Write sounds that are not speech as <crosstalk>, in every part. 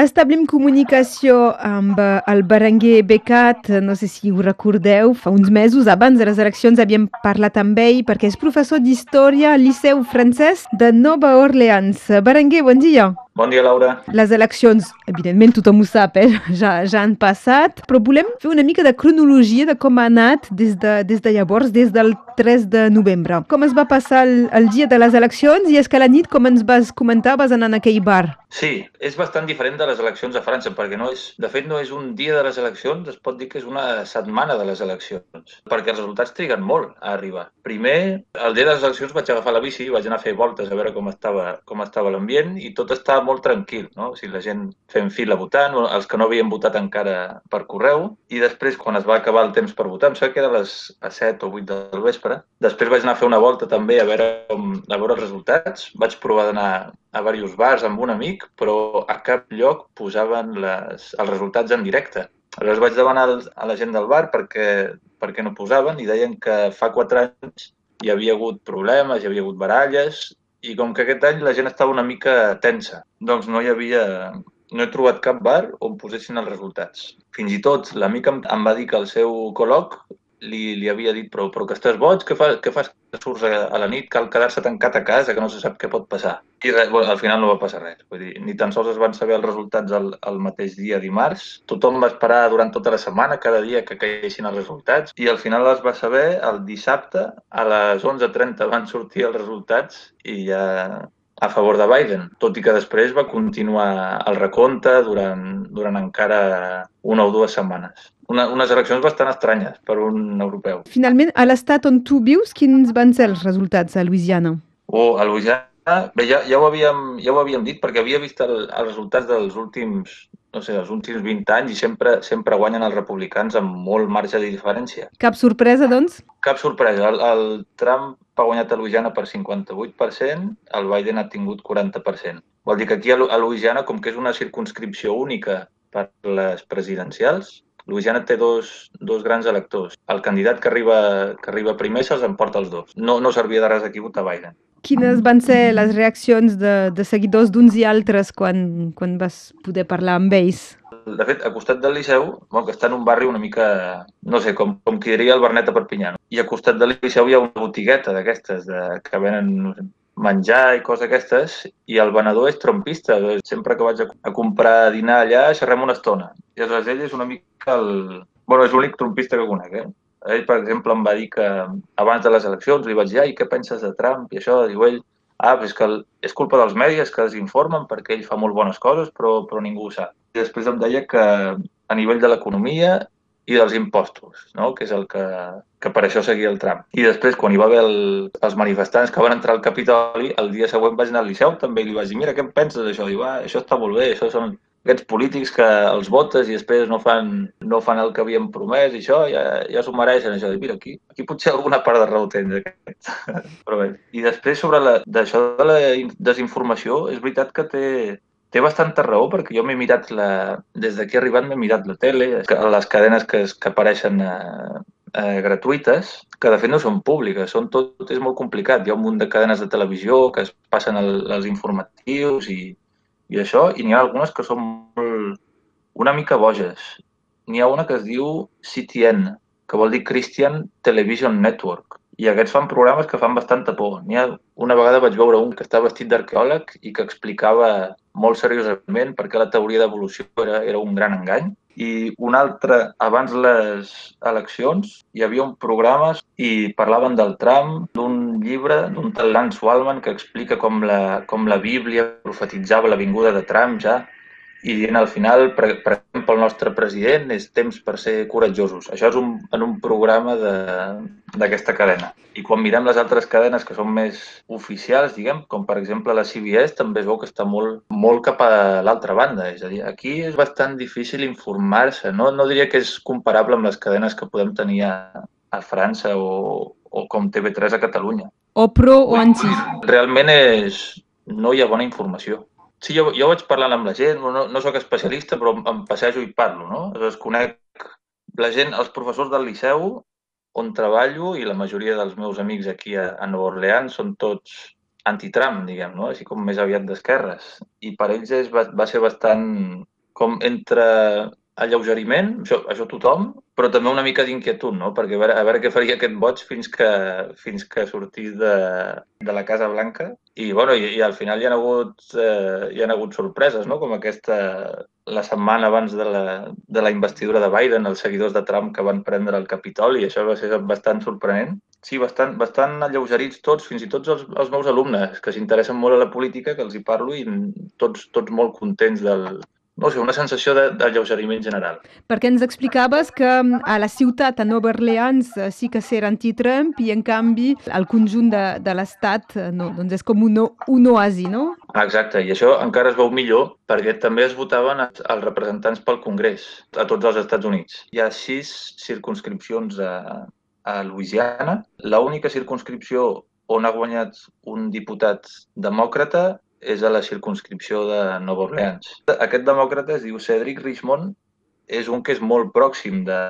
Establim comunicació amb eh, el Berenguer Becat, no sé si ho recordeu, fa uns mesos abans de les eleccions havíem parlat amb ell perquè és professor d'història al Liceu Francès de Nova Orleans. Berenguer, bon dia. Bon dia, Laura. Les eleccions, evidentment tothom ho sap, eh? <laughs> ja, ja han passat, però volem fer una mica de cronologia de com ha anat des de, des de llavors, des del 3 de novembre. Com es va passar el, el dia de les eleccions i és que la nit, com ens vas comentar, vas anar en aquell bar. Sí, és bastant diferent de les eleccions a França, perquè no és, de fet no és un dia de les eleccions, es pot dir que és una setmana de les eleccions, perquè els resultats triguen molt a arribar. Primer, el dia de les eleccions vaig agafar la bici, vaig anar a fer voltes a veure com estava, com estava l'ambient i tot estava molt tranquil, no? O sigui, la gent fent fila votant, els que no havien votat encara per correu, i després, quan es va acabar el temps per votar, em sembla que era a les a 7 o 8 del vespre, després vaig anar a fer una volta també a veure, a veure els resultats, vaig provar d'anar a diversos bars amb un amic, però a cap lloc posaven les, els resultats en directe. Aleshores vaig demanar a la gent del bar perquè, perquè no posaven i deien que fa quatre anys hi havia hagut problemes, hi havia hagut baralles i com que aquest any la gent estava una mica tensa. Doncs no hi havia... No he trobat cap bar on posessin els resultats. Fins i tot l'amic em, em va dir que el seu col·loc li, li havia dit, però, però que estàs boig, què, fa, què fas que surts a, a la nit, cal quedar-se tancat a casa, que no se sap què pot passar. I res, bueno, al final no va passar res. Vull dir, ni tan sols es van saber els resultats el, el mateix dia dimarts. Tothom va esperar durant tota la setmana, cada dia que caiguessin els resultats, i al final es va saber el dissabte, a les 11.30 van sortir els resultats i ja a favor de Biden, tot i que després va continuar el recompte durant, durant encara una o dues setmanes. Una, unes eleccions bastant estranyes per un europeu. Finalment, a l'estat on tu vius, quins van ser els resultats a Louisiana? Oh, a Louisiana, bé, ja, ja, ho havíem, ja ho havíem dit perquè havia vist el, els resultats dels últims no sé, els últims 20 anys i sempre, sempre guanyen els republicans amb molt marge de diferència. Cap sorpresa, doncs? Cap sorpresa. El, el Trump ha guanyat a Louisiana per 58%, el Biden ha tingut 40%. Vol dir que aquí a Louisiana, com que és una circunscripció única per les presidencials, Louisiana té dos, dos grans electors. El candidat que arriba, que arriba primer se'ls emporta els dos. No, no servia de res aquí votar Biden. Quines van ser les reaccions de, de seguidors d'uns i altres quan, quan vas poder parlar amb ells? De fet, a costat del Liceu, bueno, que està en un barri una mica, no sé, com, com qui diria el Bernet a Perpinyà, no? i a costat del Liceu hi ha una botigueta d'aquestes, que venen no sé, menjar i coses aquestes, i el venedor és trompista. Sempre que vaig a, a comprar dinar allà, xerrem una estona. I aleshores ell és una mica el... Bueno, és l'únic trompista que conec, eh? Ell, per exemple, em va dir que abans de les eleccions li vaig dir, ai, què penses de Trump? I això, diu ell, ah, però és que és culpa dels mèdies que desinformen perquè ell fa molt bones coses, però, però ningú ho sap. I després em deia que a nivell de l'economia i dels impostos, no? que és el que, que per això seguia el Trump. I després, quan hi va haver el, els manifestants que van entrar al Capitoli, el dia següent vaig anar al Liceu també i li vaig dir, mira, què en penses d'això? Diu, ah, això està molt bé, això són aquests polítics que els votes i després no fan, no fan el que havien promès i això, ja, ja s'ho mereixen, això. Mira, aquí, aquí potser alguna part de raó tens. <laughs> Però bé. I després sobre la, d'això de la desinformació, és veritat que té, té bastanta raó perquè jo m'he mirat la... Des d'aquí arribant m'he mirat la tele, les cadenes que, que apareixen eh, eh, gratuïtes, que de fet no són públiques, són tot, és molt complicat. Hi ha un munt de cadenes de televisió que es passen el, els informatius i, i això, i n'hi ha algunes que són molt, una mica boges. N'hi ha una que es diu CTN, que vol dir Christian Television Network, i aquests fan programes que fan bastanta por. N'hi ha, una vegada vaig veure un que està vestit d'arqueòleg i que explicava molt seriosament perquè la teoria d'evolució era, era un gran engany i un altre, abans les eleccions, hi havia un programa i parlaven del Trump, d'un llibre d'un tal Lance Wallman que explica com la, com la Bíblia profetitzava la vinguda de Trump ja i dient al final, per, per exemple, el nostre president és temps per ser coratjosos. Això és un, en un programa d'aquesta cadena. I quan mirem les altres cadenes que són més oficials, diguem, com per exemple la CBS, també es veu que està molt, molt cap a l'altra banda. És a dir, aquí és bastant difícil informar-se. No, no diria que és comparable amb les cadenes que podem tenir a, a França o, o com TV3 a Catalunya. O pro o anti. Realment és... no hi ha bona informació. Sí, jo, jo vaig parlant amb la gent, no, no sóc especialista, però em passejo i parlo, no? Aleshores, conec la gent, els professors del Liceu, on treballo, i la majoria dels meus amics aquí a, a Nova Orleans són tots anti-Trump, diguem, no? així com més aviat d'esquerres. I per ells és, va, va ser bastant com entre alleugeriment, això, això tothom, però també una mica d'inquietud, no? Perquè a veure, a veure què faria aquest boig fins que, fins que sortís de, de la Casa Blanca. I, bueno, i, i al final hi ha hagut, eh, hi ha hagut sorpreses, no? Com aquesta, la setmana abans de la, de la investidura de Biden, els seguidors de Trump que van prendre el Capitoli, i això va ser bastant sorprenent. Sí, bastant, bastant alleugerits tots, fins i tot els, els meus alumnes, que s'interessen molt a la política, que els hi parlo, i tots, tots molt contents del, no sé, una sensació d'alleugeriment general. Perquè ens explicaves que mm, a la ciutat, a Nova Orleans, eh, sí que s'era anti-Trump i, en canvi, al conjunt de, de l'estat eh, no, doncs és com un, un oasi, no? Exacte, i això encara es veu millor perquè també es votaven els representants pel Congrés a tots els Estats Units. Hi ha sis circunscripcions a, a Louisiana. L'única circunscripció on ha guanyat un diputat demòcrata és a la circunscripció de Nova Orleans. Aquest demòcrata es diu Cedric Richmond, és un que és molt pròxim de,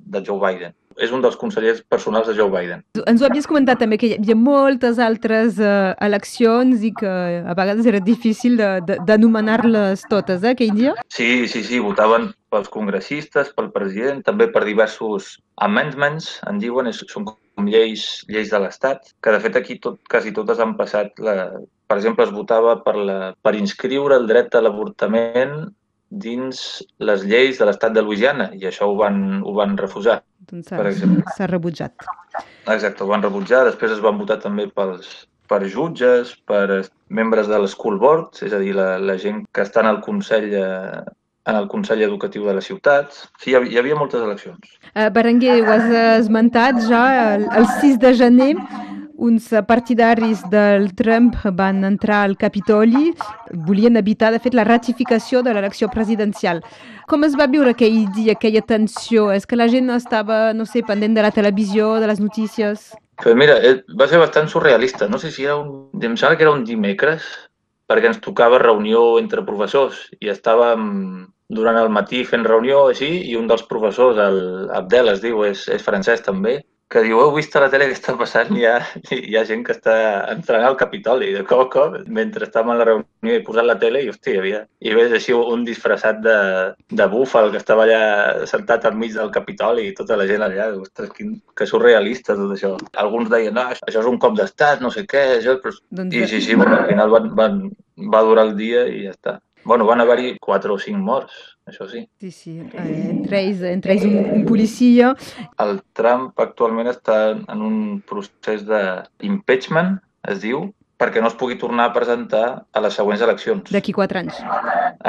de Joe Biden. És un dels consellers personals de Joe Biden. Ens ho havies comentat també, que hi havia moltes altres uh, eleccions i que a vegades era difícil d'anomenar-les totes, eh, aquell dia? Sí, sí, sí, votaven pels congressistes, pel president, també per diversos amendments, en diuen, és, són com lleis, lleis de l'Estat, que de fet aquí tot, quasi totes han passat la, per exemple, es votava per, la, per inscriure el dret a l'avortament dins les lleis de l'estat de Louisiana i això ho van, ho van refusar. Doncs s'ha rebutjat. Exacte, ho van rebutjar. Després es van votar també pels, per jutges, per membres de l'School Board, és a dir, la, la gent que està en el Consell eh, en el Consell Educatiu de la ciutat. Sí, hi havia moltes eleccions. Uh, Berenguer, ho has esmentat ja, el, el 6 de gener uns partidaris del Trump van entrar al Capitoli, volien evitar, de fet, la ratificació de l'elecció presidencial. Com es va viure aquell dia, aquella tensió? És que la gent estava, no sé, pendent de la televisió, de les notícies? Pues mira, eh, va ser bastant surrealista. No sé si era un... Em sembla que era un dimecres, perquè ens tocava reunió entre professors i estàvem durant el matí fent reunió així i un dels professors, el Abdel es diu, és, és francès també, que diu, heu vist a la tele què està passant? Hi ha, hi ha gent que està entrant al Capitoli de cop cop, mentre estàvem a la reunió i posant la tele i, hòstia, hi havia... I ves així un disfressat de, de búfal que estava allà sentat enmig del Capitoli i tota la gent allà. Ostres, quin, que surrealista tot això. Alguns deien, no, això és un cop d'estat, no sé què, això... Però... Doncs... I sí, sí, bueno, al final van, van, va durar el dia i ja està. Bueno, van haver-hi quatre o cinc morts, això sí. Sí, sí, entre ells, entre ells un, un policia. El Trump actualment està en un procés d'impeachment, es diu, perquè no es pugui tornar a presentar a les següents eleccions. D'aquí quatre anys.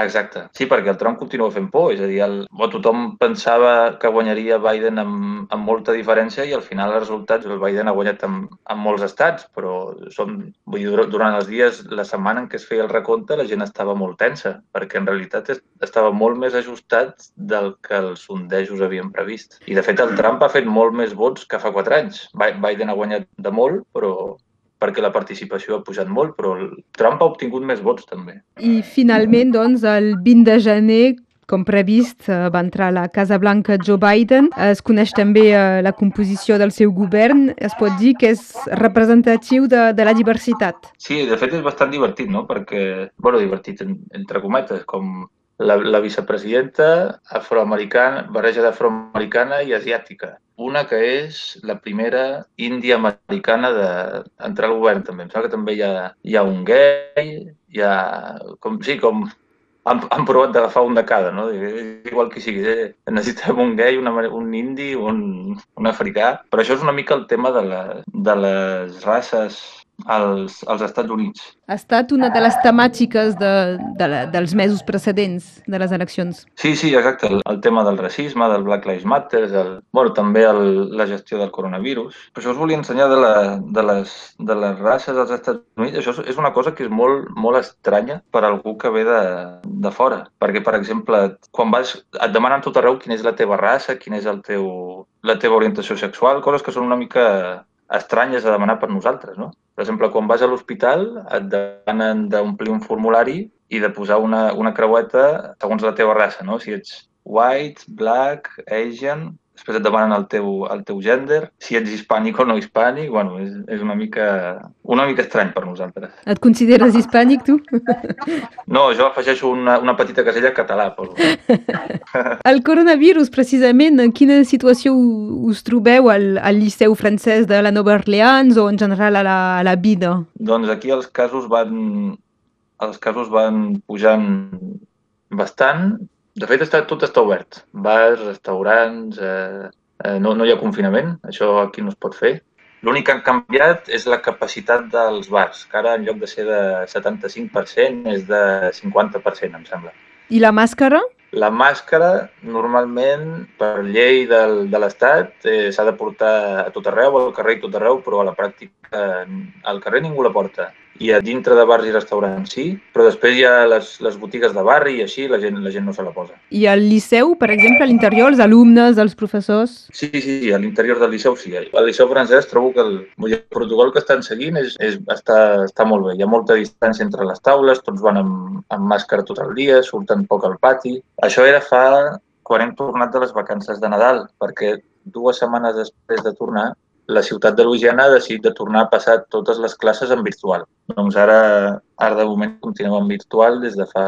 Exacte. Sí, perquè el Trump continua fent por. És a dir, el, o tothom pensava que guanyaria Biden amb, amb molta diferència i al final els resultats, el Biden ha guanyat en, en molts estats, però som, vull dir, durant els dies, la setmana en què es feia el recompte, la gent estava molt tensa, perquè en realitat estava molt més ajustat del que els sondejos havien previst. I, de fet, el Trump ha fet molt més vots que fa quatre anys. Biden ha guanyat de molt, però perquè la participació ha pujat molt, però el Trump ha obtingut més vots també. I finalment, doncs, el 20 de gener, com previst, eh, va entrar a la Casa Blanca Joe Biden. Es coneix també eh, la composició del seu govern. Es pot dir que és representatiu de, de la diversitat. Sí, de fet és bastant divertit, no? Perquè, bueno, divertit entre cometes, com la, la vicepresidenta afroamericana, barreja d'afroamericana i asiàtica. Una que és la primera índia americana d'entrar al govern, també. Em sembla que també hi ha, hi ha un gay, hi ha... Com, sí, com han, han provat d'agafar un de cada, no? Igual que sigui, eh? necessitem un gay, una, un indi, un, un africà. Però això és una mica el tema de, la, de les races als, als Estats Units. Ha estat una de les temàtiques de, de la, dels mesos precedents de les eleccions. Sí, sí, exacte. El, el tema del racisme, del Black Lives Matter, el, bueno, també el, la gestió del coronavirus. Per això us volia ensenyar de, la, de, les, de les races dels Estats Units. Això és una cosa que és molt, molt estranya per a algú que ve de, de fora. Perquè, per exemple, quan vas, et demanen tot arreu quina és la teva raça, quina és el teu, la teva orientació sexual, coses que són una mica estranyes a demanar per nosaltres, no? Per exemple, quan vas a l'hospital et demanen d'omplir un formulari i de posar una, una creueta segons la teva raça, no? Si ets white, black, Asian, després et demanen el teu, el teu gènere, si ets hispànic o no hispànic, bueno, és, és una mica, una mica estrany per nosaltres. Et consideres hispànic, tu? No, jo afegeixo una, una petita casella català, poso. <laughs> El coronavirus, precisament, en quina situació us trobeu al, al Liceu francès de la Nova Orleans o en general a la, a la vida? Doncs aquí els casos van, els casos van pujant bastant. De fet, està, tot està obert. Bars, restaurants, eh, eh, no, no hi ha confinament, això aquí no es pot fer. L'únic que han canviat és la capacitat dels bars, que ara en lloc de ser de 75% és de 50%, em sembla. I la màscara? La màscara, normalment, per llei del, de l'Estat, eh, s'ha de portar a tot arreu, al carrer i tot arreu, però a la pràctica al carrer ningú la porta i a dintre de bars i restaurants sí, però després hi ha les, les botigues de barri i així la gent, la gent no se la posa. I al Liceu, per exemple, a l'interior, els alumnes, els professors? Sí, sí, sí, a l'interior del Liceu sí. Al Liceu francès trobo que el, el protocol que estan seguint és, és, està, està molt bé. Hi ha molta distància entre les taules, tots van amb, amb màscara tot el dia, surten poc al pati. Això era fa quan hem tornat de les vacances de Nadal, perquè dues setmanes després de tornar la ciutat de Louisiana ha decidit de tornar a passar totes les classes en virtual. Doncs ara, ara de moment continuem en virtual des de fa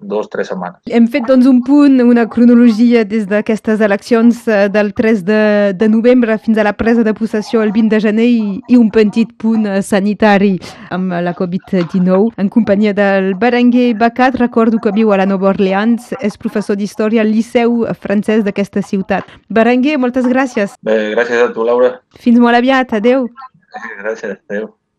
dues o tres setmanes. Hem fet doncs un punt, una cronologia des d'aquestes eleccions eh, del 3 de, de novembre fins a la presa de possessió el 20 de gener i, i un petit punt eh, sanitari amb la Covid-19. En companyia del Berenguer Bacat, recordo que viu a la Nova Orleans, és professor d'història al Liceu francès d'aquesta ciutat. Berenguer, moltes gràcies. Bé, gràcies a tu, Laura. Fins molt aviat, adeu. Gràcies, adeu.